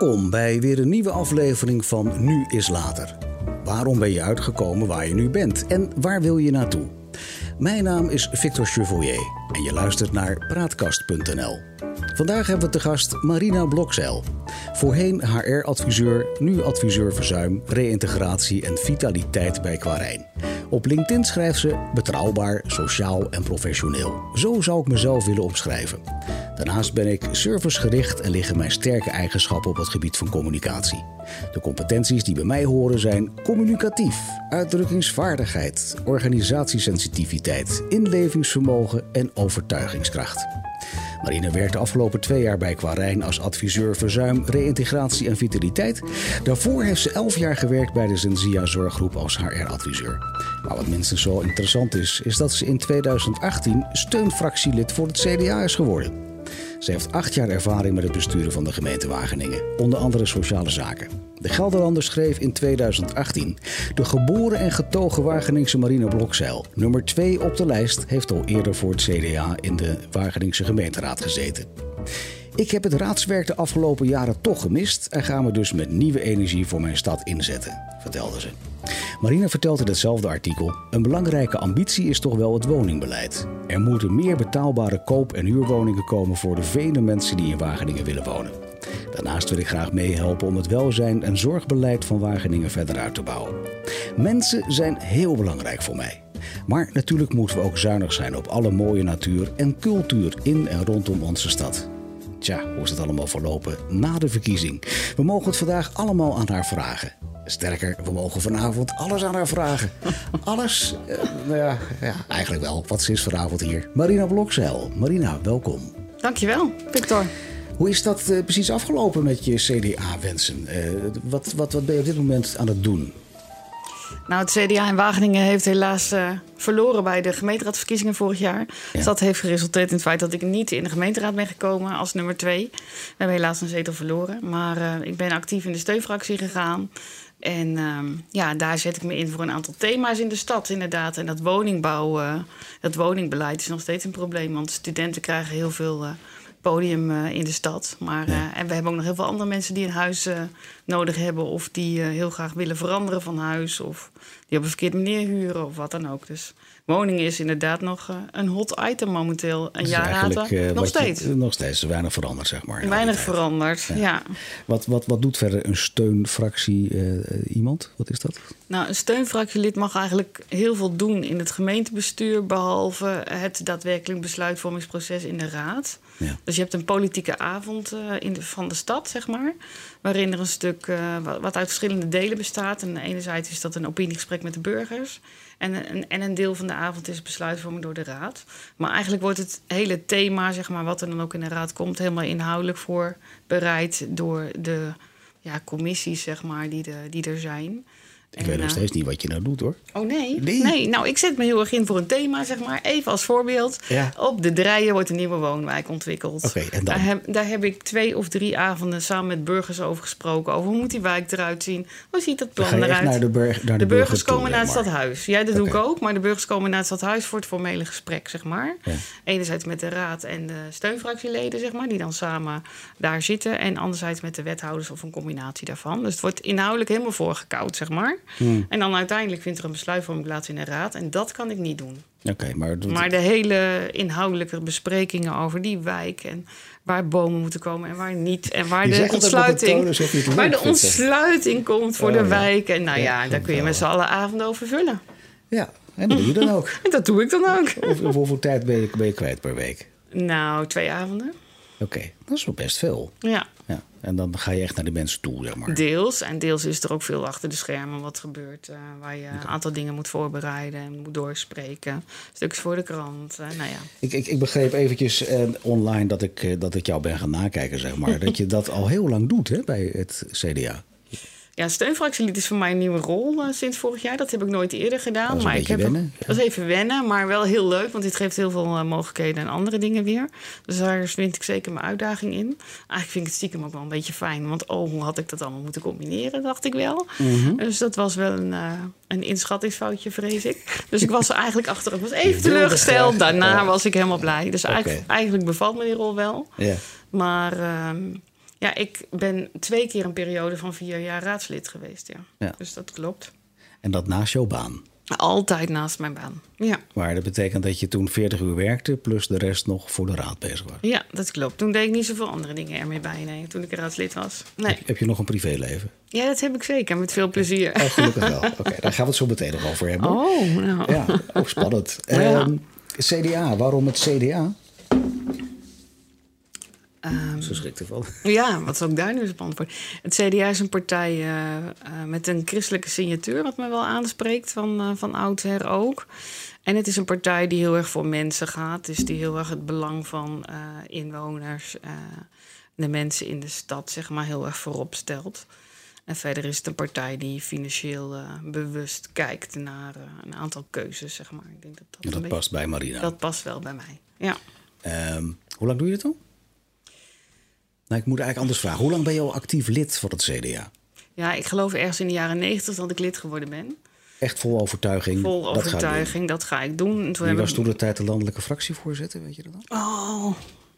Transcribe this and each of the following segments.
Welkom bij weer een nieuwe aflevering van Nu is Later. Waarom ben je uitgekomen waar je nu bent en waar wil je naartoe? Mijn naam is Victor Chevalier en je luistert naar Praatkast.nl. Vandaag hebben we te gast Marina Blokzeil. Voorheen HR-adviseur, nu adviseur verzuim, reïntegratie en vitaliteit bij Quarijn. Op LinkedIn schrijft ze betrouwbaar, sociaal en professioneel. Zo zou ik mezelf willen omschrijven. Daarnaast ben ik servicegericht en liggen mijn sterke eigenschappen op het gebied van communicatie. De competenties die bij mij horen zijn communicatief, uitdrukkingsvaardigheid, organisatiesensitiviteit, inlevingsvermogen en overtuigingskracht. Marine werkte afgelopen twee jaar bij Quarijn als adviseur verzuim, reïntegratie en vitaliteit. Daarvoor heeft ze elf jaar gewerkt bij de Zenzia Zorggroep als HR-adviseur. Maar wat minstens zo interessant is, is dat ze in 2018 steunfractielid voor het CDA is geworden. Ze heeft acht jaar ervaring met het besturen van de gemeente Wageningen, onder andere sociale zaken. De Gelderlander schreef in 2018: De geboren en getogen Wageningse Marine Blokzeil, nummer 2 op de lijst, heeft al eerder voor het CDA in de Wageningse gemeenteraad gezeten. Ik heb het raadswerk de afgelopen jaren toch gemist en ga me dus met nieuwe energie voor mijn stad inzetten, vertelde ze. Marina vertelt in hetzelfde artikel: Een belangrijke ambitie is toch wel het woningbeleid. Er moeten meer betaalbare koop- en huurwoningen komen voor de vele mensen die in Wageningen willen wonen. Daarnaast wil ik graag meehelpen om het welzijn en zorgbeleid van Wageningen verder uit te bouwen. Mensen zijn heel belangrijk voor mij. Maar natuurlijk moeten we ook zuinig zijn op alle mooie natuur en cultuur in en rondom onze stad. Tja, hoe is het allemaal verlopen na de verkiezing? We mogen het vandaag allemaal aan haar vragen. Sterker, we mogen vanavond alles aan haar vragen. Alles? Uh, nou ja, ja, eigenlijk wel. Wat is vanavond hier? Marina Blokzeil. Marina, welkom. Dankjewel, Victor. Hoe is dat uh, precies afgelopen met je CDA-wensen? Uh, wat, wat, wat ben je op dit moment aan het doen? Nou, het CDA in Wageningen heeft helaas uh, verloren bij de gemeenteraadsverkiezingen vorig jaar. Ja. Dus dat heeft geresulteerd in het feit dat ik niet in de gemeenteraad ben gekomen als nummer twee. We hebben helaas een zetel verloren. Maar uh, ik ben actief in de steunfractie gegaan. En uh, ja, daar zet ik me in voor een aantal thema's in de stad, inderdaad. En dat woningbouw, uh, dat woningbeleid is nog steeds een probleem. Want studenten krijgen heel veel podium uh, in de stad. Maar, uh, en we hebben ook nog heel veel andere mensen die een huis uh, nodig hebben. Of die heel graag willen veranderen van huis. Of die op een verkeerde manier huren of wat dan ook. Dus woningen is inderdaad nog een hot item momenteel. Een dus jaar later nog steeds. Je, nog steeds weinig veranderd, zeg maar. Weinig veranderd, ja. ja. Wat, wat, wat doet verder een steunfractie iemand? Wat is dat? Nou, een steunfractielid mag eigenlijk heel veel doen in het gemeentebestuur. Behalve het daadwerkelijk besluitvormingsproces in de raad. Dus je hebt een politieke avond uh, in de, van de stad, zeg maar. Waarin er een stuk uh, wat uit verschillende delen bestaat. En enerzijds is dat een opiniegesprek met de burgers. En, en, en, een deel van de avond is besluitvorming door de raad. Maar eigenlijk wordt het hele thema, zeg maar, wat er dan ook in de raad komt, helemaal inhoudelijk voorbereid door de ja, commissies, zeg maar, die, de, die er zijn. Ik weet nog steeds niet wat je nou doet hoor. Oh nee? nee? nee? nou ik zet me heel erg in voor een thema, zeg maar. Even als voorbeeld. Ja. Op de Drijen wordt een nieuwe woonwijk ontwikkeld. Oké, en dan? Daar heb, daar heb ik twee of drie avonden samen met burgers over gesproken. Over hoe moet die wijk eruit zien? Hoe ziet dat plan eruit? Naar de, burg, naar de, de burgers toe, komen naar het stadhuis. Ja, dat doe ik ook. Maar de burgers komen naar het stadhuis voor het formele gesprek, zeg maar. Ja. Enerzijds met de raad en de steunfractieleden, zeg maar. Die dan samen daar zitten. En anderzijds met de wethouders of een combinatie daarvan. Dus het wordt inhoudelijk helemaal voorgekoud, zeg maar. Hmm. En dan uiteindelijk vindt er een besluitvorming plaats in de raad. En dat kan ik niet doen. Okay, maar, maar de hele inhoudelijke besprekingen over die wijk en waar bomen moeten komen en waar niet. En waar de ontsluiting, waar de ontsluiting komt voor oh, de wijk. En nou ja, ja daar kun je met z'n allen avonden over vullen. Ja, en dat doe je dan ook. en dat doe ik dan ook. Of, of hoeveel tijd ben je, ben je kwijt per week? Nou, twee avonden. Oké, okay, dat is wel best veel. Ja. Ja. En dan ga je echt naar de mensen toe, zeg maar. Deels. En deels is er ook veel achter de schermen wat gebeurt. Uh, waar je een aantal dingen moet voorbereiden en moet doorspreken. Stukjes voor de krant. Uh, nou ja. ik, ik, ik begreep eventjes uh, online dat ik, dat ik jou ben gaan nakijken, zeg maar. dat je dat al heel lang doet hè, bij het CDA. Ja, steunfractielid is voor mij een nieuwe rol uh, sinds vorig jaar. Dat heb ik nooit eerder gedaan. Dat maar ik heb wennen. Dat is even wennen, maar wel heel leuk. Want dit geeft heel veel uh, mogelijkheden en andere dingen weer. Dus daar vind ik zeker mijn uitdaging in. Eigenlijk vind ik het stiekem ook wel een beetje fijn. Want oh, hoe had ik dat allemaal moeten combineren, dacht ik wel. Mm -hmm. Dus dat was wel een, uh, een inschattingsfoutje, vrees ik. Dus ik was er eigenlijk achter. Ik was even teleurgesteld. Daarna was ik helemaal blij. Dus okay. eigenlijk, eigenlijk bevalt me die rol wel. Maar... Um, Ja, ik ben twee keer een periode van vier jaar raadslid geweest, ja. Ja. Dus dat klopt. En dat naast jouw baan. Altijd naast mijn baan. Ja. Maar dat betekent dat je toen 40 uur werkte, plus de rest nog voor de raad bezig was. ja, dat klopt. Toen deed ik niet zoveel andere dingen ermee bij, nee, toen ik raadslid was. Nee. Heb je nog een privéleven? Ja, dat heb ik zeker, met veel plezier. Oh, gelukkig wel. Oké, daar gaan we het zo meteen nog over hebben. Oh, nou. Ja, ook spannend. Ja. Ehm, CDA, waarom het CDA? Ehm, Zo schrikt ervan. Ja, wat zou ik daar nu eens op antwoorden? Het CDA is een partij eh, eh, met een christelijke signatuur, wat me wel aanspreekt, van, eh, van oudsher ook. En het is een partij die heel erg voor mensen gaat. Dus die heel erg het belang van inwoners, de mensen in de stad, zeg maar, heel erg voorop stelt. En verder is het een partij die financieel bewust kijkt naar een aantal keuzes, zeg maar. Ik denk dat dat beetje- past bij Marina. dat past wel bij mij. Ja. Ehm, hoe lang doe je dat al? Nou, ik moet eigenlijk anders vragen. Hoe lang ben je al actief lid van het CDA? ja, ik geloof ergens in de jaren negentig dat ik lid geworden ben. Echt vol overtuiging. Vol dat overtuiging, dat ga ik doen. En toen Wie was toen de tijd de landelijke fractievoorzitter, weet je dat dan? Oh,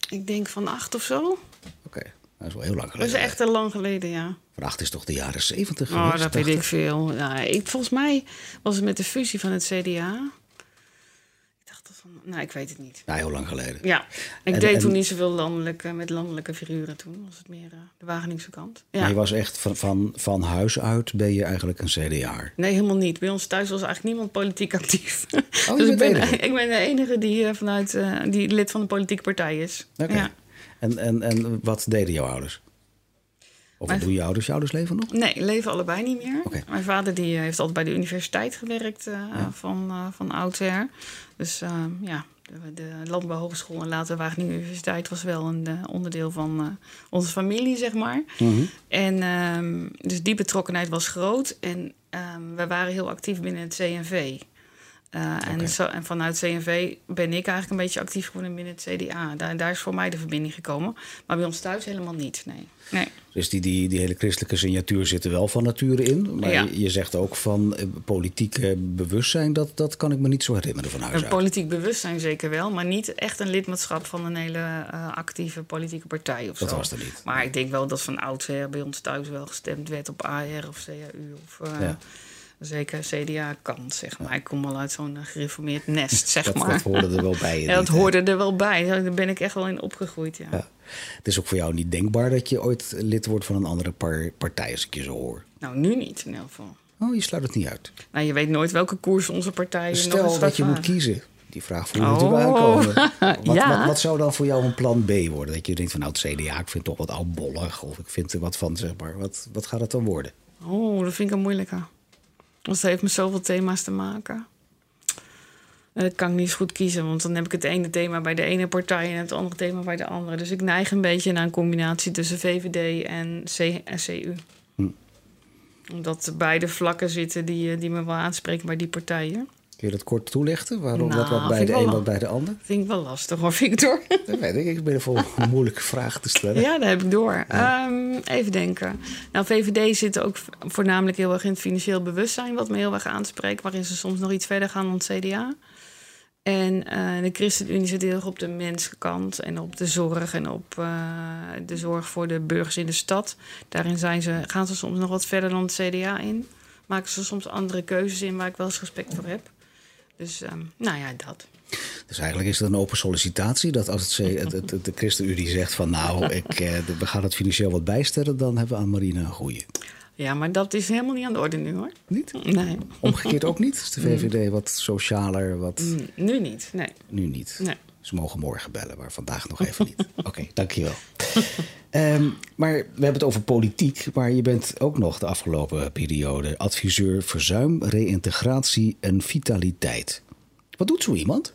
ik denk van acht of zo. Oké, dat is wel heel lang Dat geleden. is echt al lang geleden, ja. Van acht is toch de jaren zeventig Oh, dat weet 80? ik veel. Ja, ik, volgens mij was het met de fusie van het CDA. Dat van... Nou, ik weet het niet. Ja, heel lang geleden. Ja, ik En- deed en- toen niet zoveel landelijke, met landelijke figuren toen. Was het meer eh, de Wageningse kant. Maar Ja. je was echt van, van, van huis uit ben je eigenlijk een CDA'er. Nee, helemaal niet. Bij ons thuis was eigenlijk niemand politiek actief. je dus ik ben, de enige? ik ben de enige die, eh, vanuit, eh, die lid van een politieke partij is. Oké. Ja. En, en, en wat deden jouw ouders? Of wat doen je ouders? Je ouders leven nog? Nee, leven allebei niet meer. Mijn vader die heeft altijd bij de universiteit gewerkt eh, van, eh van oudsher. Dus eh, ja, de, de Landbouwhogeschool en later Wageningen Universiteit was wel een eh, onderdeel van onze familie, zeg maar. Mhm. En ehm, dus die betrokkenheid was groot. En ehm, we waren heel actief binnen het CNV. Eh, en, zo, en vanuit CNV ben ik eigenlijk een beetje actief geworden binnen het CDA. Daar, daar is voor mij de verbinding gekomen. Maar bij ons thuis helemaal niet, nee. nee. Dus die, die, die hele christelijke signatuur zit er wel van nature in. Maar Ja. je, je zegt ook van eh, politiek eh, bewustzijn, dat, dat kan ik me niet zo herinneren van huis uit. politiek bewustzijn zeker wel, maar niet echt een lidmaatschap van een hele actieve politieke partij of Dat zo. was er niet. Maar ik denk wel dat van oudsher bij ons thuis wel gestemd werd op AR of CAU of Ja. Zeker CDA-kant, zeg maar. Ik kom al uit zo'n eh, gereformeerd nest, zeg Dat, maar. dat hoorde er wel bij. ja, dat tijd. hoorde er wel bij. Daar ben ik echt wel in opgegroeid, ja. Ja. Het is ook voor jou niet denkbaar dat je ooit lid wordt van een andere par- partij, als ik je zo hoor. Nou, nu niet in elk geval. Oh, je sluit het niet uit. Nou, je weet nooit welke koers onze partij nog Stel dat je moet kiezen. Die vraag voel je Oh. natuurlijk aankomen. Wat, Ja. wat, wat zou dan voor jou een plan B worden? Dat je denkt van nou het CDA, ik vind het toch wat oudbollig. Of ik vind er wat van, zeg maar. Wat, wat gaat het dan worden? Oh, dat vind ik een moeilijke. Want het heeft met zoveel thema's te maken. En Dat kan ik niet eens goed kiezen, want dan heb ik het ene thema bij de ene partij en het andere thema bij de andere. Dus ik neig een beetje naar een combinatie tussen VVD en CU. Hm. Omdat beide vlakken zitten die, eh, die me wel aanspreken bij die partijen. Kun je dat kort toelichten? Waarom Nou, wat, wat bij de een, wat bij de ander? Vind ik wel lastig hoor, Victor. Dat weet ik. Ik ben voor een moeilijke vraag te stellen. Ja, dat heb ik door. Ehm, even denken. Nou, VVD zit ook voornamelijk heel erg in het financieel bewustzijn, wat me heel erg aanspreekt, waarin ze soms nog iets verder gaan dan het CDA. En eh, de ChristenUnie zit heel erg op de menskant en op de zorg en op eh, de zorg voor de burgers in de stad. Daarin zijn ze, gaan ze soms nog wat verder dan het CDA in. Maken ze soms andere keuzes in waar ik wel eens respect voor heb. Dus, ehm, nou ja, dat. Dus eigenlijk is het een open sollicitatie. Dat als het, de ChristenUnie zegt van nou, ik, eh, we gaan het financieel wat bijstellen, dan hebben we aan Marina een goeie. Ja, maar dat is helemaal niet aan de orde nu hoor. Niet? Nee, Omgekeerd ook niet? Is de VVD wat socialer, wat Mm, nu niet. Nee. nu niet? Nee. Ze mogen morgen bellen, maar vandaag nog even niet. Oké, dankjewel. Ehm, maar we hebben het over politiek, maar je bent ook nog de afgelopen periode adviseur verzuim, reïntegratie en vitaliteit. Wat doet zo iemand?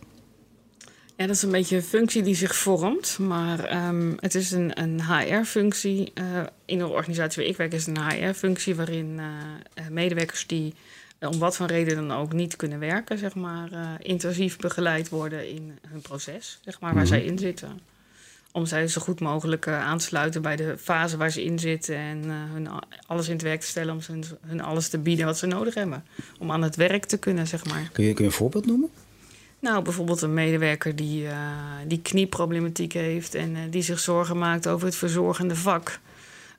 Ja, dat is een beetje een functie die zich vormt. Maar ehm, het is een, een HR-functie. eh, in de organisatie waar ik werk is het een HR-functie... waarin eh, medewerkers die om wat voor reden dan ook niet kunnen werken... Zeg maar, eh, intensief begeleid worden in hun proces, zeg maar, waar Mhm. zij in zitten. Om zij zo goed mogelijk eh, aan te sluiten bij de fase waar ze in zitten... en eh, hun alles in het werk te stellen om ze hun, hun alles te bieden wat ze nodig hebben. Om aan het werk te kunnen, zeg maar. Kun je, kun je een voorbeeld noemen? Nou, bijvoorbeeld een medewerker die, die knieproblematiek heeft en die zich zorgen maakt over het verzorgende vak.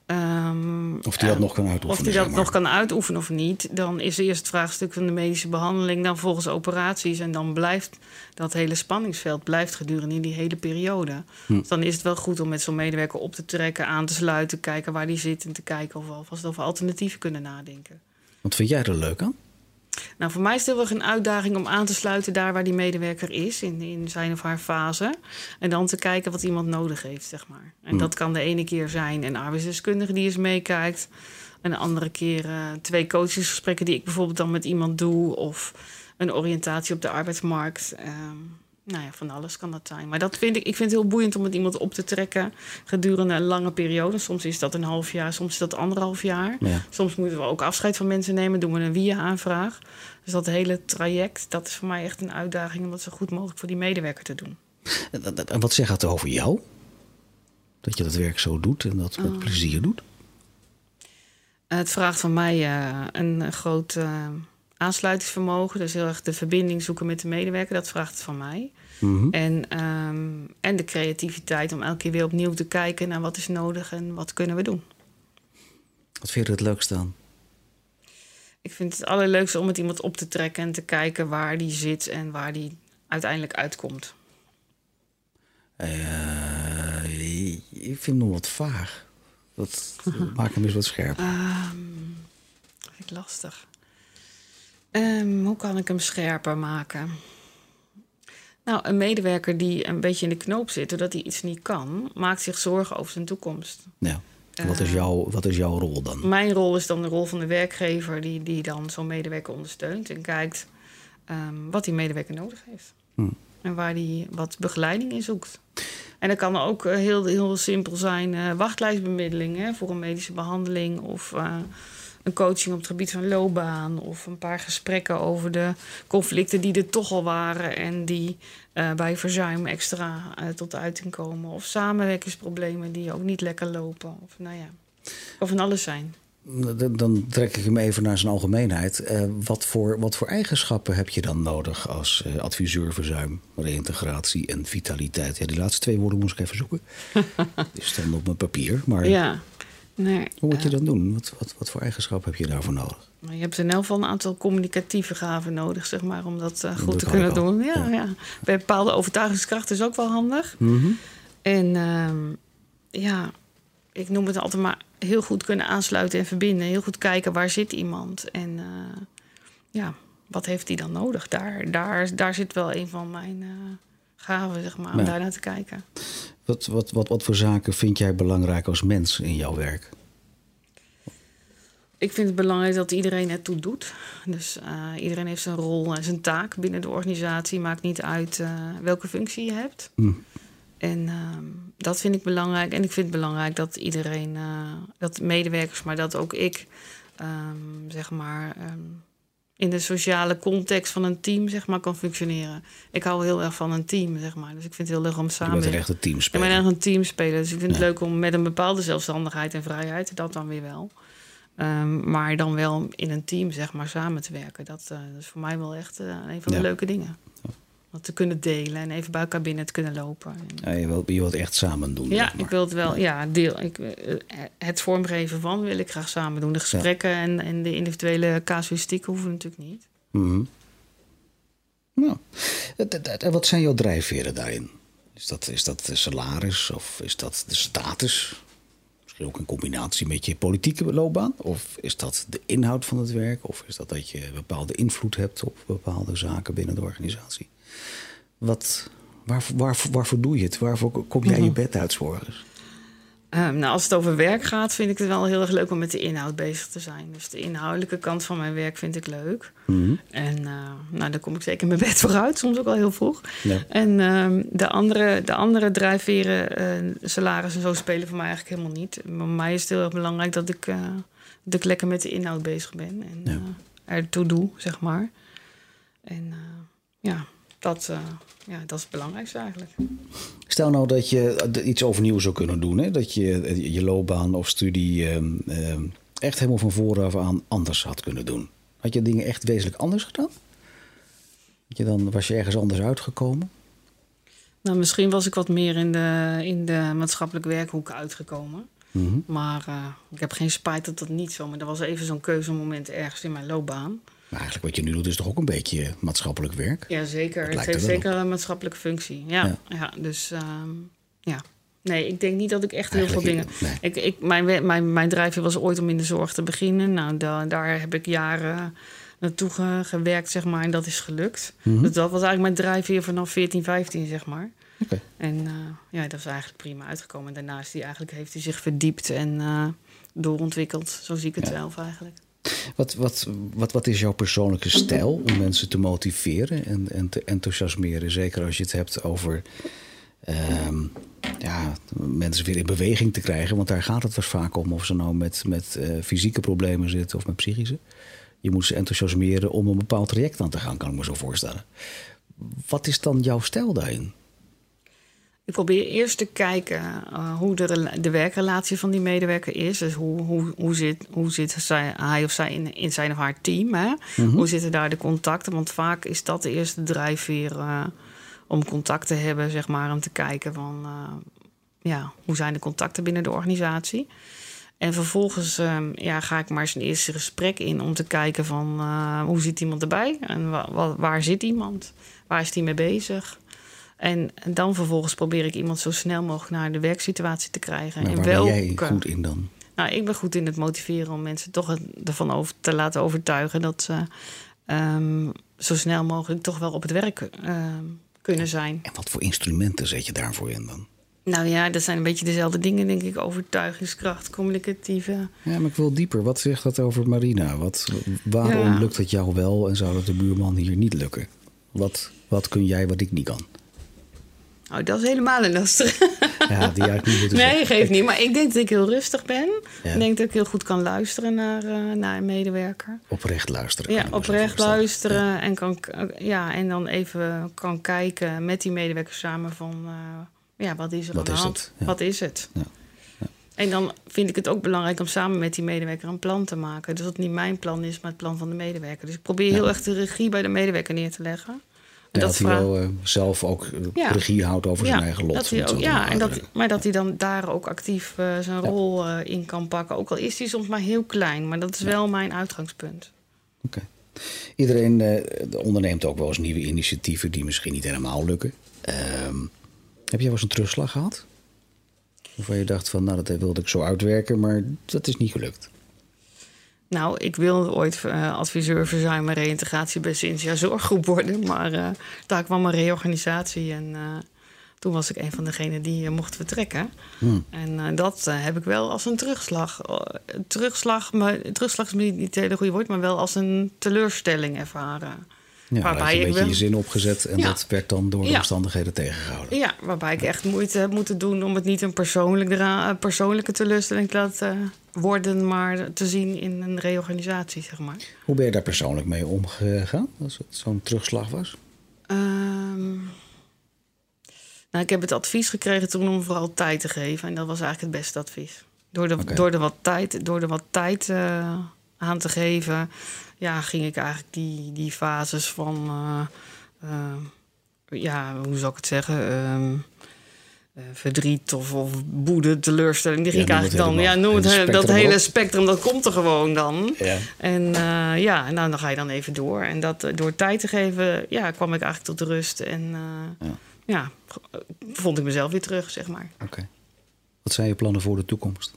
Ehm, of die dat nog kan uitoefenen. Of die dat nog kan uitoefenen of niet. Dan is eerst het vraagstuk van de medische behandeling. Dan volgens operaties. En dan blijft dat hele spanningsveld blijft gedurende die hele periode. Hm. Dus dan is het wel goed om met zo'n medewerker op te trekken, aan te sluiten, kijken waar die zit en te kijken of we alvast over alternatieven kunnen nadenken. Wat vind jij er leuk aan? Nou, voor mij is het heel erg een uitdaging om aan te sluiten daar waar die medewerker is, in, in zijn of haar fase. En dan te kijken wat iemand nodig heeft, zeg maar. En hmm. dat kan de ene keer zijn een arbeidsdeskundige die eens meekijkt. Een andere keer uh, twee coachingsgesprekken die ik bijvoorbeeld dan met iemand doe. Of een oriëntatie op de arbeidsmarkt. Um, nou ja, van alles kan dat zijn. Maar dat vind ik, ik vind het heel boeiend om met iemand op te trekken gedurende een lange periode. Soms is dat een half jaar, soms is dat anderhalf jaar. Soms moeten we ook afscheid van mensen nemen, doen we een via-aanvraag. Dus dat hele traject, dat is voor mij echt een uitdaging om dat zo goed mogelijk voor die medewerker te doen. En wat zegt dat over jou? Dat je dat werk zo doet en dat met oh. plezier doet? Het vraagt van mij uh, een groot uh, aansluitingsvermogen. Dus heel erg de verbinding zoeken met de medewerker. Dat vraagt het van mij. Mhm. en, um, en de creativiteit om elke keer weer opnieuw te kijken naar wat is nodig en wat kunnen we doen. Wat vind je het leukste dan? Ik vind het allerleukste om met iemand op te trekken en te kijken waar die zit en waar die uiteindelijk uitkomt. Uh, ik vind hem nog wat vaag. Dat maakt hem eens wat scherper. Um, vind ik lastig. Um, hoe kan ik hem scherper maken? Nou, een medewerker die een beetje in de knoop zit doordat hij iets niet kan, maakt zich zorgen over zijn toekomst. Ja. Wat is, ehm, jouw, wat is jouw rol dan? Mijn rol is dan de rol van de werkgever, die, die dan zo'n medewerker ondersteunt en kijkt um, wat die medewerker nodig heeft. Hm. En waar die wat begeleiding in zoekt. En dat kan ook eh, heel, heel simpel zijn: uh, wachtlijstbemiddeling hè, voor een medische behandeling of. Uh, een coaching op het gebied van loopbaan of een paar gesprekken over de conflicten die er toch al waren en die uh, bij verzuim extra uh, tot uiting komen. Of samenwerkingsproblemen die ook niet lekker lopen. Of nou ja, of van alles zijn. Dan trek ik hem even naar zijn algemeenheid. Uh, wat, voor, wat voor eigenschappen heb je dan nodig als adviseur verzuim, reïntegratie en vitaliteit? Ja, die laatste twee woorden moest ik even zoeken. die staan op mijn papier. Maar ja. Nee, Hoe moet je dat doen? Wat, wat, wat voor eigenschappen heb je daarvoor nodig? Nou, je hebt in elk geval een aantal communicatieve gaven nodig, zeg maar, om dat uh, goed te kunnen doen. Ja, ja. ja. Bij bepaalde overtuigingskracht is ook wel handig. Mm -hmm. En uh, ja, ik noem het altijd maar heel goed kunnen aansluiten en verbinden. Heel goed kijken waar zit iemand en uh, ja, wat heeft hij dan nodig? Daar, daar, daar zit wel een van mijn gaven, zeg maar, om daar naar te kijken. Wat, wat, wat, wat voor zaken vind jij belangrijk als mens in jouw werk? Ik vind het belangrijk dat iedereen het toe doet. Dus uh, iedereen heeft zijn rol en zijn taak binnen de organisatie. Maakt niet uit uh, welke functie je hebt. Mm. En uh, dat vind ik belangrijk. En ik vind het belangrijk dat iedereen, uh, dat medewerkers, maar dat ook ik, um, zeg maar, um, in de sociale context van een team zeg maar, kan functioneren. Ik hou heel erg van een team, zeg maar. Dus ik vind het heel leuk om samen... Je bent echt een teamspeler. Ik ben echt een teamspeler. Dus ik vind het leuk om met een bepaalde zelfstandigheid en vrijheid... dat dan weer wel. Um, maar dan wel in een team, zeg maar, samen te werken. Dat, uh, dat is voor mij wel echt uh, een van de ja. leuke dingen. Wat te kunnen delen en even bij elkaar binnen te kunnen lopen. Ja, je, wilt, je wilt echt samen doen. Ja, ik wil het wel. Ja, deel. Ik, eh, het vormgeven van wil ik graag samen doen. De gesprekken ja. en, en de individuele casuïstiek hoeven natuurlijk niet. Mm -hmm. Nou, en wat zijn jouw drijfveren daarin? Is dat, is dat de salaris of is dat de status? Misschien ook een combinatie met je politieke loopbaan? Of is dat de inhoud van het werk? Of is dat dat je bepaalde invloed hebt op bepaalde zaken binnen de organisatie? Wat, waar, waar, waarvoor doe je het? Waarvoor kom jij je bed uit morgens? Um, nou, als het over werk gaat, vind ik het wel heel erg leuk om met de inhoud bezig te zijn. Dus de inhoudelijke kant van mijn werk vind ik leuk. Mm -hmm. En uh, nou, daar kom ik zeker mijn bed vooruit, soms ook al heel vroeg. Ja. En um, de, andere, de andere drijfveren, uh, salaris en zo, spelen voor mij eigenlijk helemaal niet. Maar voor mij is het heel erg belangrijk dat ik, uh, dat ik lekker met de inhoud bezig ben. En ja. ertoe doe, zeg maar. En ja dat, uh, ja, dat is het belangrijkste eigenlijk. Stel nou dat je iets overnieuw zou kunnen doen. Hè? Dat je je loopbaan of studie uh, uh, echt helemaal van vooraf aan anders had kunnen doen. Had je dingen echt wezenlijk anders gedaan? je dan, was je ergens anders uitgekomen? Nou, misschien was ik wat meer in de, in de maatschappelijke werkhoek uitgekomen. Mhm. Maar uh, ik heb geen spijt dat dat niet zo. Maar dat was even zo'n keuzemoment ergens in mijn loopbaan. Maar eigenlijk wat je nu doet is toch ook een beetje maatschappelijk werk? Ja, zeker. Het heeft zeker een maatschappelijke functie. Ja, ja. dus uh, ja. Nee, ik denk niet dat ik echt heel veel dingen. Nee. Ik, ik, mijn, mijn, mijn drijfveer was ooit om in de zorg te beginnen. Nou, da, daar heb ik jaren naartoe gewerkt, zeg maar. En dat is gelukt. Mm Dus dat was eigenlijk mijn drijfveer vanaf 14, 15, zeg maar. Okay. En uh, ja, dat is eigenlijk prima uitgekomen. Daarnaast die eigenlijk heeft hij zich verdiept en uh, doorontwikkeld. Zo zie ik het ja. zelf eigenlijk. Wat, wat, wat, wat is jouw persoonlijke stijl om mensen te motiveren en, en te enthousiasmeren? Zeker als je het hebt over um, ja, mensen weer in beweging te krijgen. Want daar gaat het was vaak om, of ze nou met, met uh, fysieke problemen zitten of met psychische. Je moet ze enthousiasmeren om een bepaald traject aan te gaan, kan ik me zo voorstellen. Wat is dan jouw stijl daarin? Ik probeer eerst te kijken uh, hoe de, de werkrelatie van die medewerker is. Dus hoe, hoe, hoe zit, hoe zit zij, hij of zij in, in zijn of haar team? Hè? Mm-hmm. Hoe zitten daar de contacten? Want vaak is dat de eerste drijfveer uh, om contact te hebben, zeg maar, om te kijken van uh, ja, hoe zijn de contacten binnen de organisatie. En vervolgens um, ja, ga ik maar eens een eerste gesprek in om te kijken van hoe zit iemand erbij en wa- waar zit iemand? Waar is die mee bezig? En, en, dan vervolgens probeer ik iemand zo snel mogelijk naar de werksituatie te krijgen. Maar waar welke, ben jij goed in dan? Nou, ik ben goed in het motiveren om mensen toch ervan over te laten overtuigen dat ze um, zo snel mogelijk toch wel op het werk uh, kunnen zijn. En wat voor instrumenten zet je daarvoor in dan? Nou ja, dat zijn een beetje dezelfde dingen, denk ik. Overtuigingskracht, communicatieve. Ja, maar ik wil dieper. Wat zegt dat over Marina? Wat, waarom ja. lukt het jou wel en zou het de buurman hier niet lukken? Wat, wat kun jij wat ik niet kan? Oh, dat is helemaal een lastige. Ja, die ik niet Nee, geeft niet. Maar ik denk dat ik heel rustig ben. Ja. Ik denk dat ik heel goed kan luisteren naar, uh, naar een medewerker. Oprecht luisteren. Ja, oprecht luisteren. Ja. En, kan, ja, en dan even kan kijken met die medewerker samen van... Uh, ja, wat is er wat aan de hand? Ja. Wat is het? En dan vind ik het ook belangrijk om samen met die medewerker een plan te maken. Dus dat het niet mijn plan is, maar het plan van de medewerker. Dus ik probeer heel erg de regie bij de medewerker neer te leggen. En dat, hij wel uh, zelf ook ja. regie houdt over ja, zijn eigen lot. Dat ook, ja, en dat, maar dat hij dan daar ook actief uh, zijn ja. rol uh, in kan pakken. Ook al is hij soms maar heel klein, maar dat is wel mijn uitgangspunt. Oké. Okay. Iedereen onderneemt ook wel eens nieuwe initiatieven die misschien niet helemaal lukken. Ehm, heb jij wel eens een terugslag gehad? Waarvan je dacht van, nou dat wilde ik zo uitwerken, maar dat is niet gelukt. Nou, ik wilde ooit uh, adviseur verzuim en reïntegratie bij Cynthia Zorggroep worden. Maar uh, daar kwam een reorganisatie en uh, toen was ik een van degenen die mocht vertrekken. Hmm. En dat heb ik wel als een terugslag. terugslag, maar, terugslag is niet het hele goede woord, maar wel als een teleurstelling ervaren. Ja, waarbij je een beetje wel... je zin opgezet en ja. dat werd dan door de ja. omstandigheden tegengehouden. Ja, waarbij ik echt moeite heb moeten doen om het niet een persoonlijke, persoonlijke teleurstelling te laten worden, maar te zien in een reorganisatie, zeg maar. Hoe ben je daar persoonlijk mee omgegaan als het zo'n terugslag was? Um, nou, ik heb het advies gekregen toen om vooral tijd te geven en dat was eigenlijk het beste advies. Door, de, okay. door, er, wat tijd, door er wat tijd uh, aan te geven, ja, ging ik eigenlijk die, die fases van, uh, uh, ja, hoe zou ik het zeggen, uh, verdriet of, of woede, teleurstelling, die ging ja, ik eigenlijk dan, ja, noem het, dat hele spectrum, dat komt er gewoon dan. Ja. En ja, nou, dan ga je dan even door. En dat door tijd te geven, ja, kwam ik eigenlijk tot rust en ja. ja, vond ik mezelf weer terug, zeg maar. Oké. Okay. Wat zijn je plannen voor de toekomst?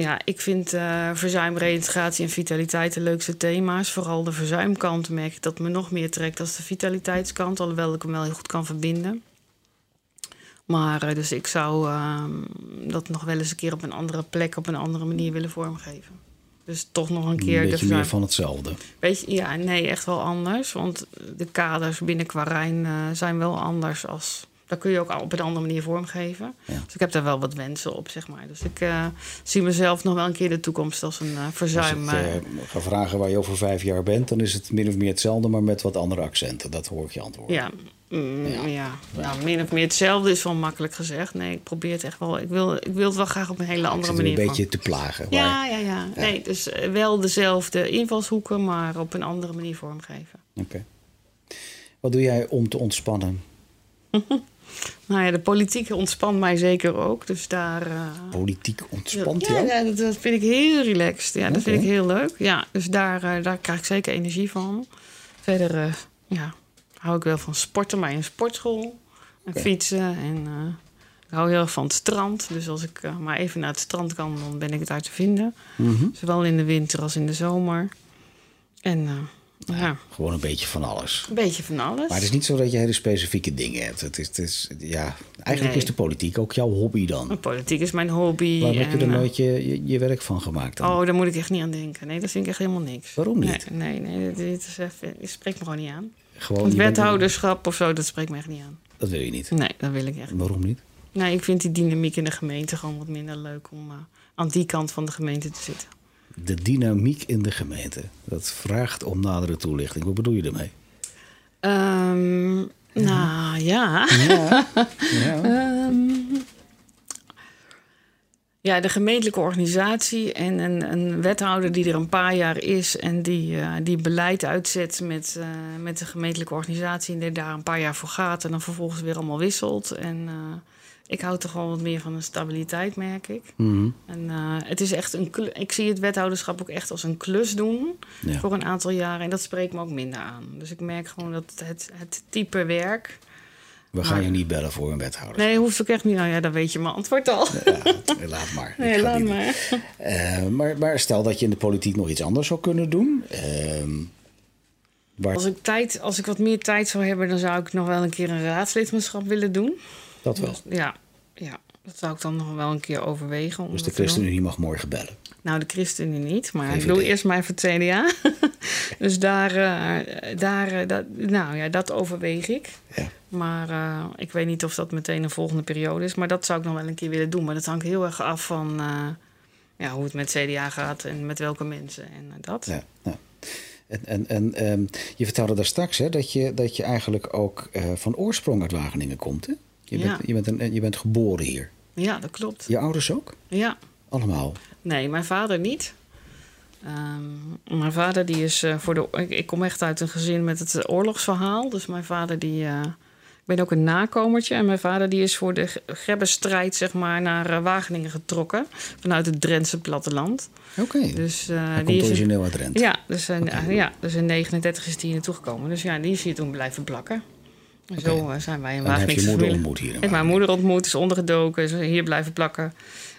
Ja, ik vind uh, verzuim, reintegratie en vitaliteit de leukste thema's. Vooral de verzuimkant merk ik dat me nog meer trekt als de vitaliteitskant. Alhoewel ik hem wel heel goed kan verbinden. Maar uh, dus ik zou uh, dat nog wel eens een keer op een andere plek, op een andere manier willen vormgeven. Dus toch nog een keer... Een beetje meer van hetzelfde. Weet je, ja, nee, echt wel anders. Want de kaders binnen Quarijn uh, zijn wel anders als dat kun je ook op een andere manier vormgeven. Ja. Dus ik heb daar wel wat wensen op, zeg maar. Dus ik uh, zie mezelf nog wel een keer de toekomst als een uh, verzuim. Als ik uh, ga vragen waar je over vijf jaar bent, dan is het min of meer hetzelfde, maar met wat andere accenten. Dat hoor ik je antwoord. Ja, mm, ja. ja. Nou, min of meer hetzelfde is wel makkelijk gezegd. Nee, ik probeer het echt wel. Ik wil, ik wil het wel graag op een hele andere manier. Een beetje te plagen. Ja, ja, ja, ja, Nee, dus wel dezelfde invalshoeken, maar op een andere manier vormgeven. Oké. Okay. Wat doe jij om te ontspannen? Nou ja, de politiek ontspant mij zeker ook. Dus daar. Uh, politiek ontspant ja? Ja, dat, dat, vind ik heel relaxed. Ja, dat vind ik heel leuk. Ja, dus daar, uh, daar krijg ik zeker energie van. Verder uh, ja, hou ik wel van sporten, maar in een sportschool. En okay. fietsen. En ik hou heel erg van het strand. Dus als ik maar even naar het strand kan, dan ben ik het uit te vinden. Mm -hmm. Zowel in de winter als in de zomer. En ja. Gewoon een beetje van alles. Een beetje van alles. Maar het is niet zo dat je hele specifieke dingen hebt. Het is, het is, ja, eigenlijk Nee. is de politiek ook jouw hobby dan. Politiek is mijn hobby. Waarom heb je er eh, nooit je, je, je werk van gemaakt dan? Oh, daar moet ik echt niet aan denken. Nee, dat vind ik echt helemaal niks. Waarom niet? Nee, nee, nee dit is even, dit spreekt me gewoon niet aan. Gewoon, Het wethouderschap of zo, dat spreekt me echt niet aan. Dat wil je niet. Nee, dat wil ik echt niet. Waarom niet? Nee, ik vind die dynamiek in de gemeente gewoon wat minder leuk om eh, aan die kant van de gemeente te zitten. De dynamiek in de gemeente. Dat vraagt om nadere toelichting. Wat bedoel je daarmee? Ehm, Nou ja. Ja. ja. Ehm, ja, de gemeentelijke organisatie en een, een wethouder die er een paar jaar is en die, eh, die beleid uitzet met, eh, met de gemeentelijke organisatie en die daar een paar jaar voor gaat en dan vervolgens weer allemaal wisselt. En eh, ik hou toch wel wat meer van een stabiliteit, merk ik. Mhm. En eh, het is echt een ik zie het wethouderschap ook echt als een klus doen Ja. voor een aantal jaren. En dat spreekt me ook minder aan. Dus ik merk gewoon dat het, het type werk. We gaan Maar- je niet bellen voor een wethouder. Nee, hoeft ook echt niet. Nou ja, dan weet je mijn antwoord al. Ja, laat maar. Nee, laat maar. Eh, maar, maar stel dat je in de politiek nog iets anders zou kunnen doen. ehm, waar Als ik, tijd, als ik wat meer tijd zou hebben, dan zou ik nog wel een keer een raadslidmaatschap willen doen. Dat wel. Ja, ja, dat zou ik dan nog wel een keer overwegen. om Dus de. ChristenUnie mag morgen bellen. Nou, de ChristenUnie niet, maar ik doe eerst maar voor het CDA. dus daar, eh, daar eh, dat, nou ja, dat overweeg ik. Ja. Maar eh, ik weet niet of dat meteen een volgende periode is. Maar dat zou ik nog wel een keer willen doen. Maar dat hangt heel erg af van ja, hoe het met CDA gaat en met welke mensen en dat. Ja, ja. En, en, en ehm, je vertelde daar straks hè, dat, je, dat je eigenlijk ook van oorsprong uit Wageningen komt. Hè? Je, Ja. bent, je, bent een, je bent geboren hier. Ja, dat klopt. Je ouders ook? Ja. Allemaal. Nee, mijn vader niet. Ehm, mijn vader die is eh, voor de. Ik, ik kom echt uit een gezin met het oorlogsverhaal. Dus mijn vader die. eh, ik ben ook een nakomertje. En mijn vader die is voor de Ge- Gebbenstrijd zeg maar, naar eh, Wageningen getrokken. Vanuit het Drentse platteland. Oké. Dus, eh, Hij die komt is origineel uit Drenthe. ja, dus, in, Oké. ja, dus in 39 is hij hier naartoe gekomen. Dus ja, die is hier toen blijven plakken. Zo eh, zijn wij een En heb je moeder ontmoet hier in Ik heb mijn Wageningen? moeder ontmoet, is ondergedoken, is hier blijven plakken.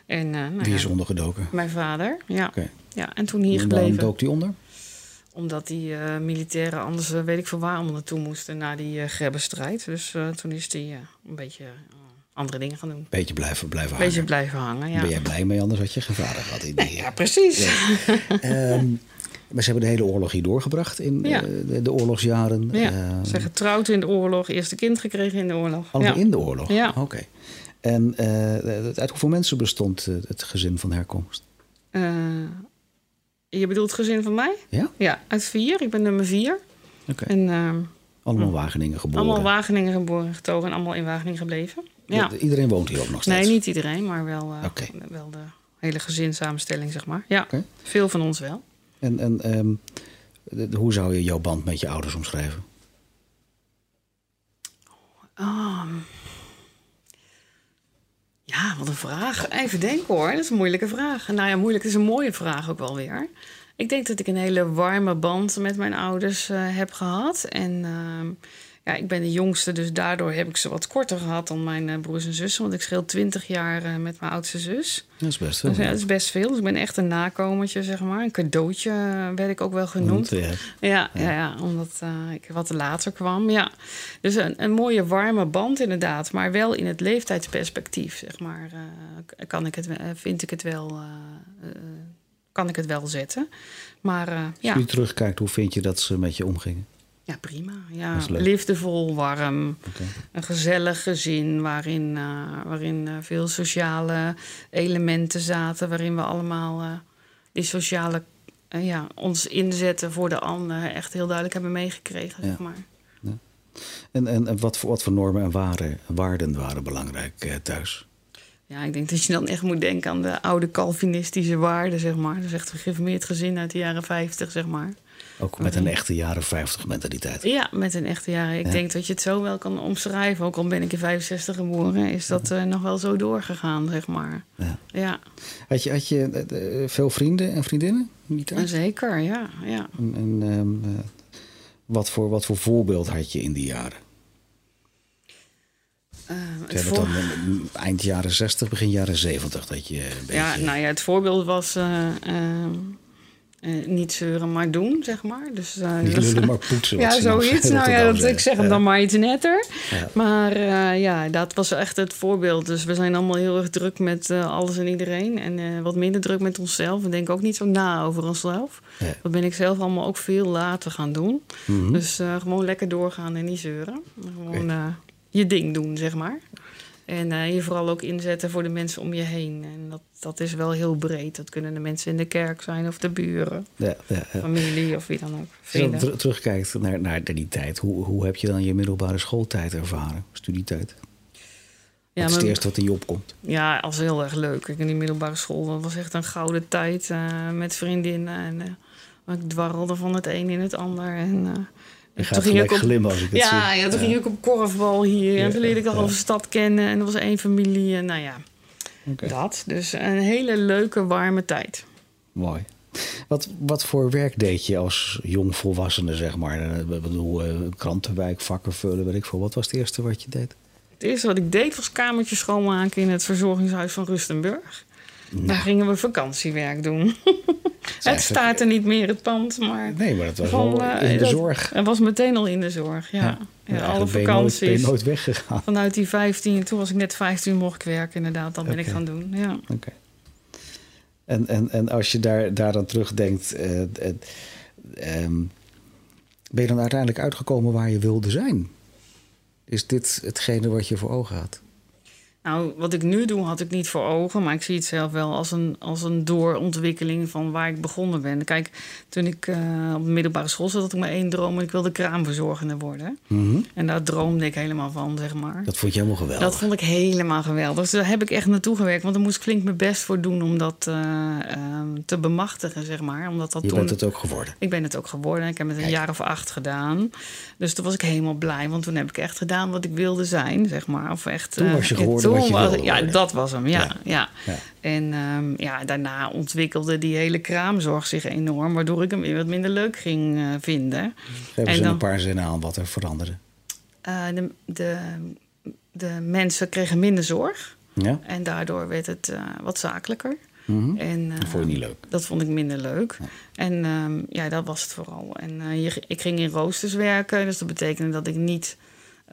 En, eh, nou Die ja, is ondergedoken. Mijn vader, ja. Ja. En toen hier En waarom gebleven. dook die onder? Omdat die eh, militairen anders weet ik veel waar allemaal naartoe moesten na die uh, Grebbestrijd. Dus toen is hij eh, een beetje andere dingen gaan doen. Beetje blijven, blijven beetje hangen. blijven hangen, ja. Ben jij blij mee, anders had je geen vader gehad. In die, Ja, precies. Ehm, maar ze hebben de hele oorlog hier doorgebracht in Ja. eh, de, de oorlogsjaren. Ja, Ehm, ze zijn getrouwd in de oorlog, eerste kind gekregen in de oorlog. allemaal ja. in de oorlog? Ja. Oké. En eh, uit hoeveel mensen bestond eh, het gezin van herkomst? Eh, je bedoelt het gezin van mij? Ja? Ja, uit vier. Ik ben nummer vier. Oké. En Allemaal Wageningen geboren. allemaal Wageningen geboren, getogen en allemaal in Wageningen gebleven. Ja. De- Iedereen woont hier ook nog steeds? Nee, niet iedereen, maar wel, eh, wel de hele gezinssamenstelling, zeg maar. Ja, Oké. veel van ons wel. En, en ehm, hoe zou je jouw band met je ouders omschrijven? Ehm, ja, wat een vraag. Even denken hoor. Dat is een moeilijke vraag. Nou ja, moeilijk is een mooie vraag ook wel weer. Ik denk dat ik een hele warme band met mijn ouders eh, heb gehad. En ehm, ja, ik ben de jongste, dus daardoor heb ik ze wat korter gehad dan mijn eh, broers en zussen. Want ik scheel 20 jaar eh, met mijn oudste zus. Dat is best veel. Dus ja, dat is best veel. Dus ik ben echt een nakomertje, zeg maar. Een cadeautje eh, werd ik ook wel genoemd. Eh, Ja, ja. ja, omdat ik wat later kwam. Ja. Dus een, een mooie warme band inderdaad. Maar wel in het leeftijdsperspectief, zeg maar. kan ik het, vind ik het wel... kan ik het wel zetten. Maar eh, Als ja, je terugkijkt, hoe vind je dat ze met je omgingen? Ja, prima. Ja, liefdevol, warm. Een gezellig gezin waarin, eh, waarin eh, veel sociale elementen zaten. Waarin we allemaal eh, die sociale, ja, ons inzetten voor de ander echt heel duidelijk hebben meegekregen. Ja. Zeg maar. En, en, en wat, voor, wat voor normen en waarden, waarden waren belangrijk thuis? Ja, ik denk dat je dan echt moet denken aan de oude Calvinistische waarden, zeg maar. Dat is echt een gereformeerd gezin uit de jaren 50, zeg maar. Ook met een echte jaren 50 mentaliteit. Ja, met een echte jaren. Ik denk dat je het zo wel kan omschrijven. Ook al ben ik in 65 geboren, is dat uh, nog wel zo doorgegaan, zeg maar. Ja. ja. Had je, had je uh, veel vrienden en vriendinnen? Niet Zeker, ja. ja. En, en um, uh, wat, voor, wat voor voorbeeld had je in die jaren? Uh, het voor... dan eind jaren 60, begin jaren 70 dat je. Beetje... Ja, nou ja, het voorbeeld was. Uh, uh, niet zeuren, maar doen, zeg maar. Dus, uh, niet lullen, maar poetsen. ja, zoiets. Nou ja, dat, ik zeg hem dan maar iets netter. Ja. Maar uh, ja, dat was echt het voorbeeld. Dus we zijn allemaal heel erg druk met alles en iedereen. En wat minder druk met onszelf. We denken ook niet zo na over onszelf. Ja. Dat ben ik zelf allemaal ook veel later gaan doen. Mm -hmm. Dus gewoon lekker doorgaan en niet zeuren. Gewoon je ding doen, zeg maar. En uh, je vooral ook inzetten voor de mensen om je heen. En dat, dat is wel heel breed. Dat kunnen de mensen in de kerk zijn of de buren, ja, ja, ja. familie of wie dan ook. Als je terugkijkt naar, naar die tijd, hoe, hoe heb je dan je middelbare schooltijd ervaren, studietijd? Ja, is het eerste wat in je opkomt? Ja, als heel erg leuk. Ik in die middelbare school, dat was echt een gouden tijd uh, met vriendinnen. En uh, ik dwarrelde van het een in het ander. En je gaat toen ging ik op, glimmen als ik het ja, zie. Ja, toen ging ik op korfbal hier. Ja, en toen leerde ik de stad kennen. En er was één familie. En nou ja, okay. dat. Dus een hele leuke, warme tijd. Mooi. Wat, wat voor werk deed je als jong volwassene, zeg maar? Ik bedoel, uh, krantenwijk, vakken vullen, weet ik veel. Wat was het eerste wat je deed? Het eerste wat ik deed was kamertjes schoonmaken in het verzorgingshuis van Rustenburg. Nou. Daar gingen we vakantiewerk doen. het staat er niet meer, het pand, maar... Nee, maar het was al in de dat, zorg. Het was meteen al in de zorg, ja. ja. ja alle vakanties. Ben je, nooit, ben je nooit weggegaan? Vanuit die 15, toen was ik net 15, mocht ik werken inderdaad. Dat ben ik gaan doen, ja. Oké. Okay. En, en, en als je daar, daar dan terugdenkt... Uh, uh, um, ben je dan uiteindelijk uitgekomen waar je wilde zijn? Is dit hetgene wat je voor ogen had? Nou, wat ik nu doe, had ik niet voor ogen. Maar ik zie het zelf wel als een, als een doorontwikkeling van waar ik begonnen ben. Kijk, toen ik uh, op de middelbare school zat, had ik maar één droom. En ik wilde kraamverzorgende worden. Mm -hmm. En daar droomde ik helemaal van, zeg maar. Dat vond je helemaal geweldig? Dat vond ik helemaal geweldig. Dus daar heb ik echt naartoe gewerkt. Want daar moest ik flink mijn best voor doen om dat uh, uh, te bemachtigen, zeg maar. Omdat dat je toen... bent het ook geworden? Ik ben het ook geworden. Ik heb het een jaar of acht gedaan. Dus toen was ik helemaal blij. Want toen heb ik echt gedaan wat ik wilde zijn, zeg maar. Of echt, toen was je geworden ja, dat was hem, ja. ja. ja. En um, ja, daarna ontwikkelde die hele kraamzorg zich enorm, waardoor ik hem weer wat minder leuk ging uh, vinden. Hebben ze dan, een paar zinnen aan wat er veranderde? Uh, de, de, de, mensen kregen minder zorg. Ja? En daardoor werd het uh, wat zakelijker. Mm -hmm. en, dat vond je niet leuk? Dat vond ik minder leuk. Ja. En um, ja, dat was het vooral. En je, ik ging in roosters werken, dus dat betekende dat ik niet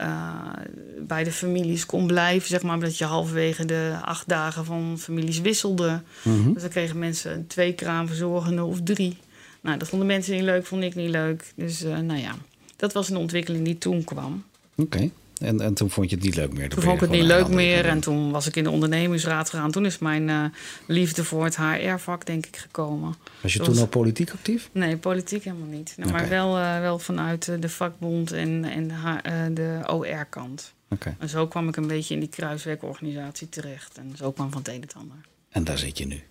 uh, bij de families kon blijven, zeg maar, omdat je halverwege de acht dagen van families wisselde. Mm -hmm. Dus dan kregen mensen twee kraamverzorgenden of drie. Nou, dat vonden mensen niet leuk, vond ik niet leuk. Dus uh, nou ja, dat was een ontwikkeling die toen kwam. Oké. Okay. En, en toen vond je het niet leuk meer? Toen vond ik het niet leuk meer. En toen was ik in de ondernemingsraad gegaan. Toen is mijn uh, liefde voor het HR-vak, denk ik, gekomen. Was je toen al politiek actief? Nee, politiek helemaal niet. Nou, okay. Maar wel, uh, wel vanuit de vakbond en, en de, de OR-kant. Okay. En zo kwam ik een beetje in die kruiswerkorganisatie terecht. En zo kwam van het een het ander. En daar zit je nu?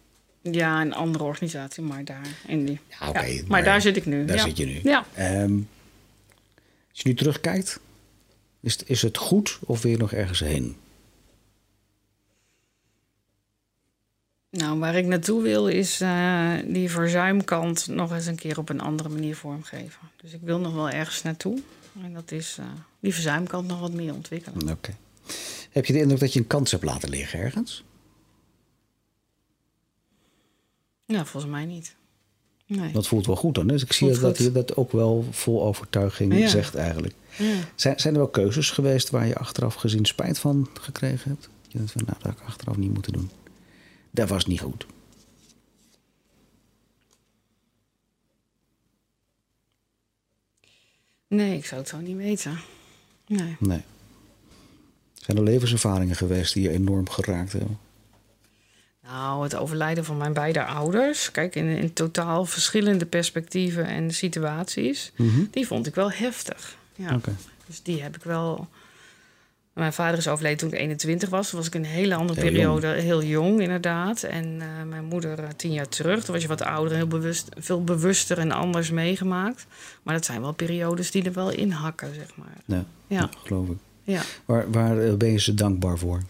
Ja, een andere organisatie, maar daar. In die. Ja, okay, ja, maar, maar, daar zit ik nu. Daar ja. zit je nu. Ja. Um, als je nu terugkijkt, is, is het goed of wil je nog ergens heen? Nou, waar ik naartoe wil is uh, die verzuimkant nog eens een keer op een andere manier vormgeven. Dus ik wil nog wel ergens naartoe. En dat is uh, die verzuimkant nog wat meer ontwikkelen. Oké. Okay. Heb je de indruk dat je een kans hebt laten liggen ergens? Nou, volgens mij niet. Nee. Dat voelt wel goed dan. Dus ik zie dat je dat ook wel vol overtuiging ja. zegt eigenlijk. Ja. Zijn, zijn er wel keuzes geweest waar je achteraf gezien spijt van gekregen hebt? Je denkt van, nou, dat had ik achteraf niet moeten doen. Dat was niet goed. Nee, ik zou het zo niet weten. Nee. nee. Zijn er levenservaringen geweest die je enorm geraakt hebben? Nou, het overlijden van mijn beide ouders. Kijk, in, in totaal verschillende perspectieven en situaties. Mhm. Die vond ik wel heftig. Ja. Okay. Dus die heb ik wel Mijn vader is overleden toen ik 21 was. Toen was ik een hele andere Heel periode, heel jong inderdaad. En eh, mijn moeder uh, tien jaar terug. Toen was je wat ouder, heel bewust, veel bewuster en anders meegemaakt. Maar dat zijn wel periodes die er wel in hakken, zeg maar. Ja, Ja. geloof ik. Ja. Waar, waar ben je ze dankbaar voor?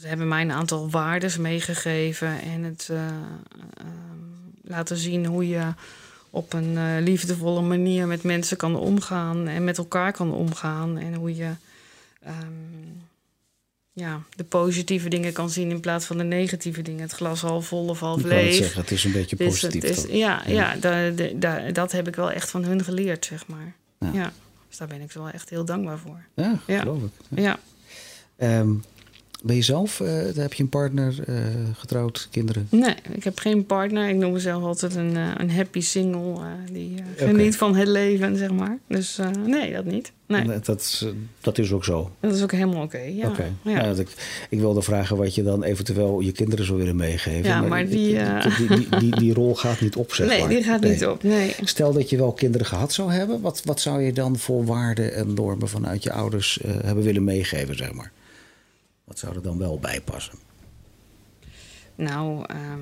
Ze hebben mij een aantal waardes meegegeven en het eh, ehm, laten zien hoe je op een eh, liefdevolle manier met mensen kan omgaan en met elkaar kan omgaan. En hoe je ehm, ja, de positieve dingen kan zien in plaats van de negatieve dingen. Het glas half vol of half Ik leeg. zeggen, het is een beetje Dus het positief. is- dan. ja, Ja. ja. da- da- da- dat heb ik wel echt van hun geleerd, zeg maar. Ja. Ja. Dus daar ben ik wel echt heel dankbaar voor. Ja, geloof ik. Ja. Ja. Ben je zelf, eh, heb je een partner, eh, getrouwd, kinderen? Nee, ik heb geen partner. Ik noem mezelf altijd een, eh, een happy single die geniet van het leven, zeg maar. Dus nee, dat niet. Nee, Dat, dat, is, dat is ook zo. dat is ook helemaal oké. Ja. Nou, ik, ik wilde vragen wat je dan eventueel je kinderen zou willen meegeven. Ja, maar die, die, die, die, die rol gaat niet op, zeg nee, maar. die gaat niet op. Nee. Stel dat je wel kinderen gehad zou hebben. Wat, wat zou je dan voor waarden en normen vanuit je ouders hebben willen meegeven, zeg maar? Wat zou er dan wel bij passen? Nou, ehm,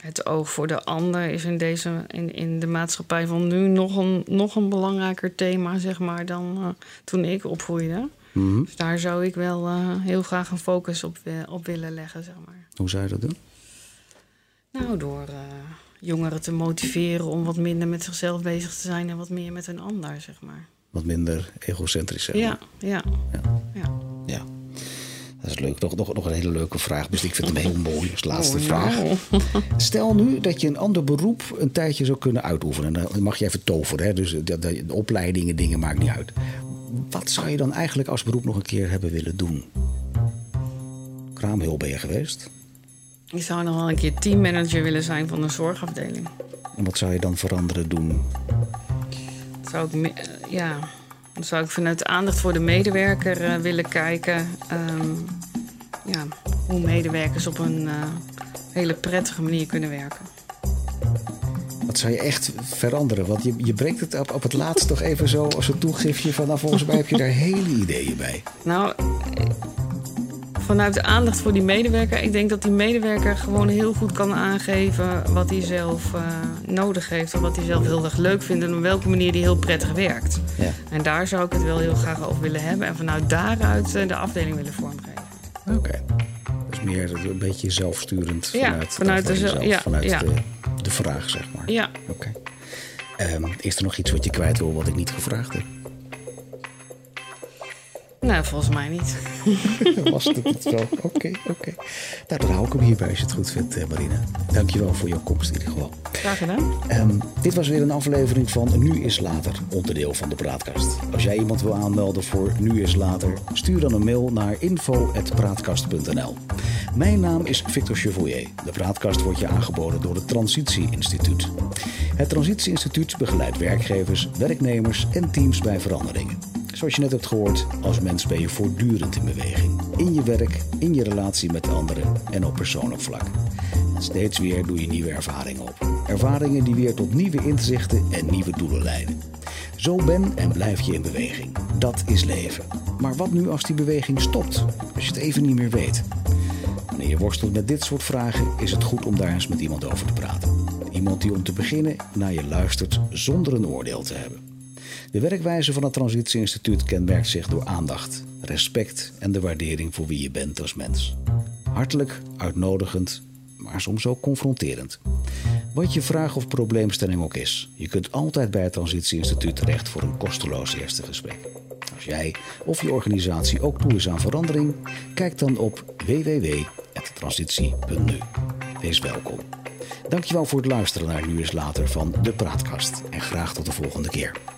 het oog voor de ander is in, deze, in, in de maatschappij van nu nog een, nog een belangrijker thema, zeg maar, dan eh, toen ik opgroeide. Mhm. Dus daar zou ik wel eh, heel graag een focus op, op willen leggen, zeg maar. Hoe zou je dat doen? Nou, door eh, jongeren te motiveren om wat minder met zichzelf bezig te zijn en wat meer met een ander, zeg maar. Wat minder egocentrisch, maar. Ja, ja, Ja. ja. Dat is leuk. Nog, nog, nog een hele leuke vraag. Dus ik vind hem heel mooi als laatste Oh, vraag. Stel nu dat je een ander beroep een tijdje zou kunnen uitoefenen. Dan mag je even toveren. Hè? Dus de, de, de opleidingen, dingen maakt niet uit. Wat zou je dan eigenlijk als beroep nog een keer hebben willen doen? Kraamhulp ben je geweest. Ik zou nog wel een keer teammanager willen zijn van een zorgafdeling. En wat zou je dan veranderen doen? Dat zou ik, eh, ja, zou ik vanuit aandacht voor de medewerker eh, willen kijken. ehm, ja, hoe medewerkers op een eh, hele prettige manier kunnen werken. Wat zou je echt veranderen? Want je, je brengt het op, op het laatst toch even zo als een toegiftje van... nou, volgens mij heb je daar hele ideeën bij. Nou, vanuit de aandacht voor die medewerker, ik denk dat die medewerker gewoon heel goed kan aangeven wat hij zelf eh, nodig heeft. Of wat hij zelf heel erg leuk vindt en op welke manier hij heel prettig werkt. Ja. En daar zou ik het wel heel graag over willen hebben. En vanuit daaruit eh, de afdeling willen vormgeven. Oké. Dus meer een beetje zelfsturend Ja, vanuit, de ja, vanuit ja. De, de vraag, zeg maar. Ja, Oké. Ehm, is er nog iets wat je kwijt wil wat ik niet gevraagd heb? Nou volgens mij niet. Was het het wel? Oké, oké. Nou, dan hou ik hem hierbij als je het goed vindt, eh, Marina. Dankjewel voor jouw komst in ieder geval. Graag gedaan. Ehm, dit was weer een aflevering van Nu is Later, onderdeel van de Praatkast. Als jij iemand wil aanmelden voor Nu is Later, stuur dan een mail naar info.praatkast.nl. Mijn naam is Victor Chevalier. De Praatkast wordt je aangeboden door het Transitie Instituut. Het Transitie Instituut begeleidt werkgevers, werknemers en teams bij veranderingen. Zoals je net hebt gehoord, als mens ben je voortdurend in beweging. In je werk, in je relatie met anderen en op persoonlijk vlak. Steeds weer doe je nieuwe ervaringen op. Ervaringen die weer tot nieuwe inzichten en nieuwe doelen leiden. Zo ben en blijf je in beweging. Dat is leven. Maar wat nu als die beweging stopt? Als je het even niet meer weet? Wanneer je worstelt met dit soort vragen, is het goed om daar eens met iemand over te praten. Iemand die om te beginnen naar je luistert zonder een oordeel te hebben. De werkwijze van het Transitie Instituut kenmerkt zich door aandacht, respect en de waardering voor wie je bent als mens. Hartelijk, uitnodigend, maar soms ook confronterend. Wat je vraag of probleemstelling ook is, je kunt altijd bij het Transitie Instituut terecht voor een kosteloos eerste gesprek. Als jij of je organisatie ook toe is aan verandering, kijk dan op www.transitie.nu. Wees welkom. Dankjewel voor het luisteren naar Nu is Later van De Praatkast en graag tot de volgende keer.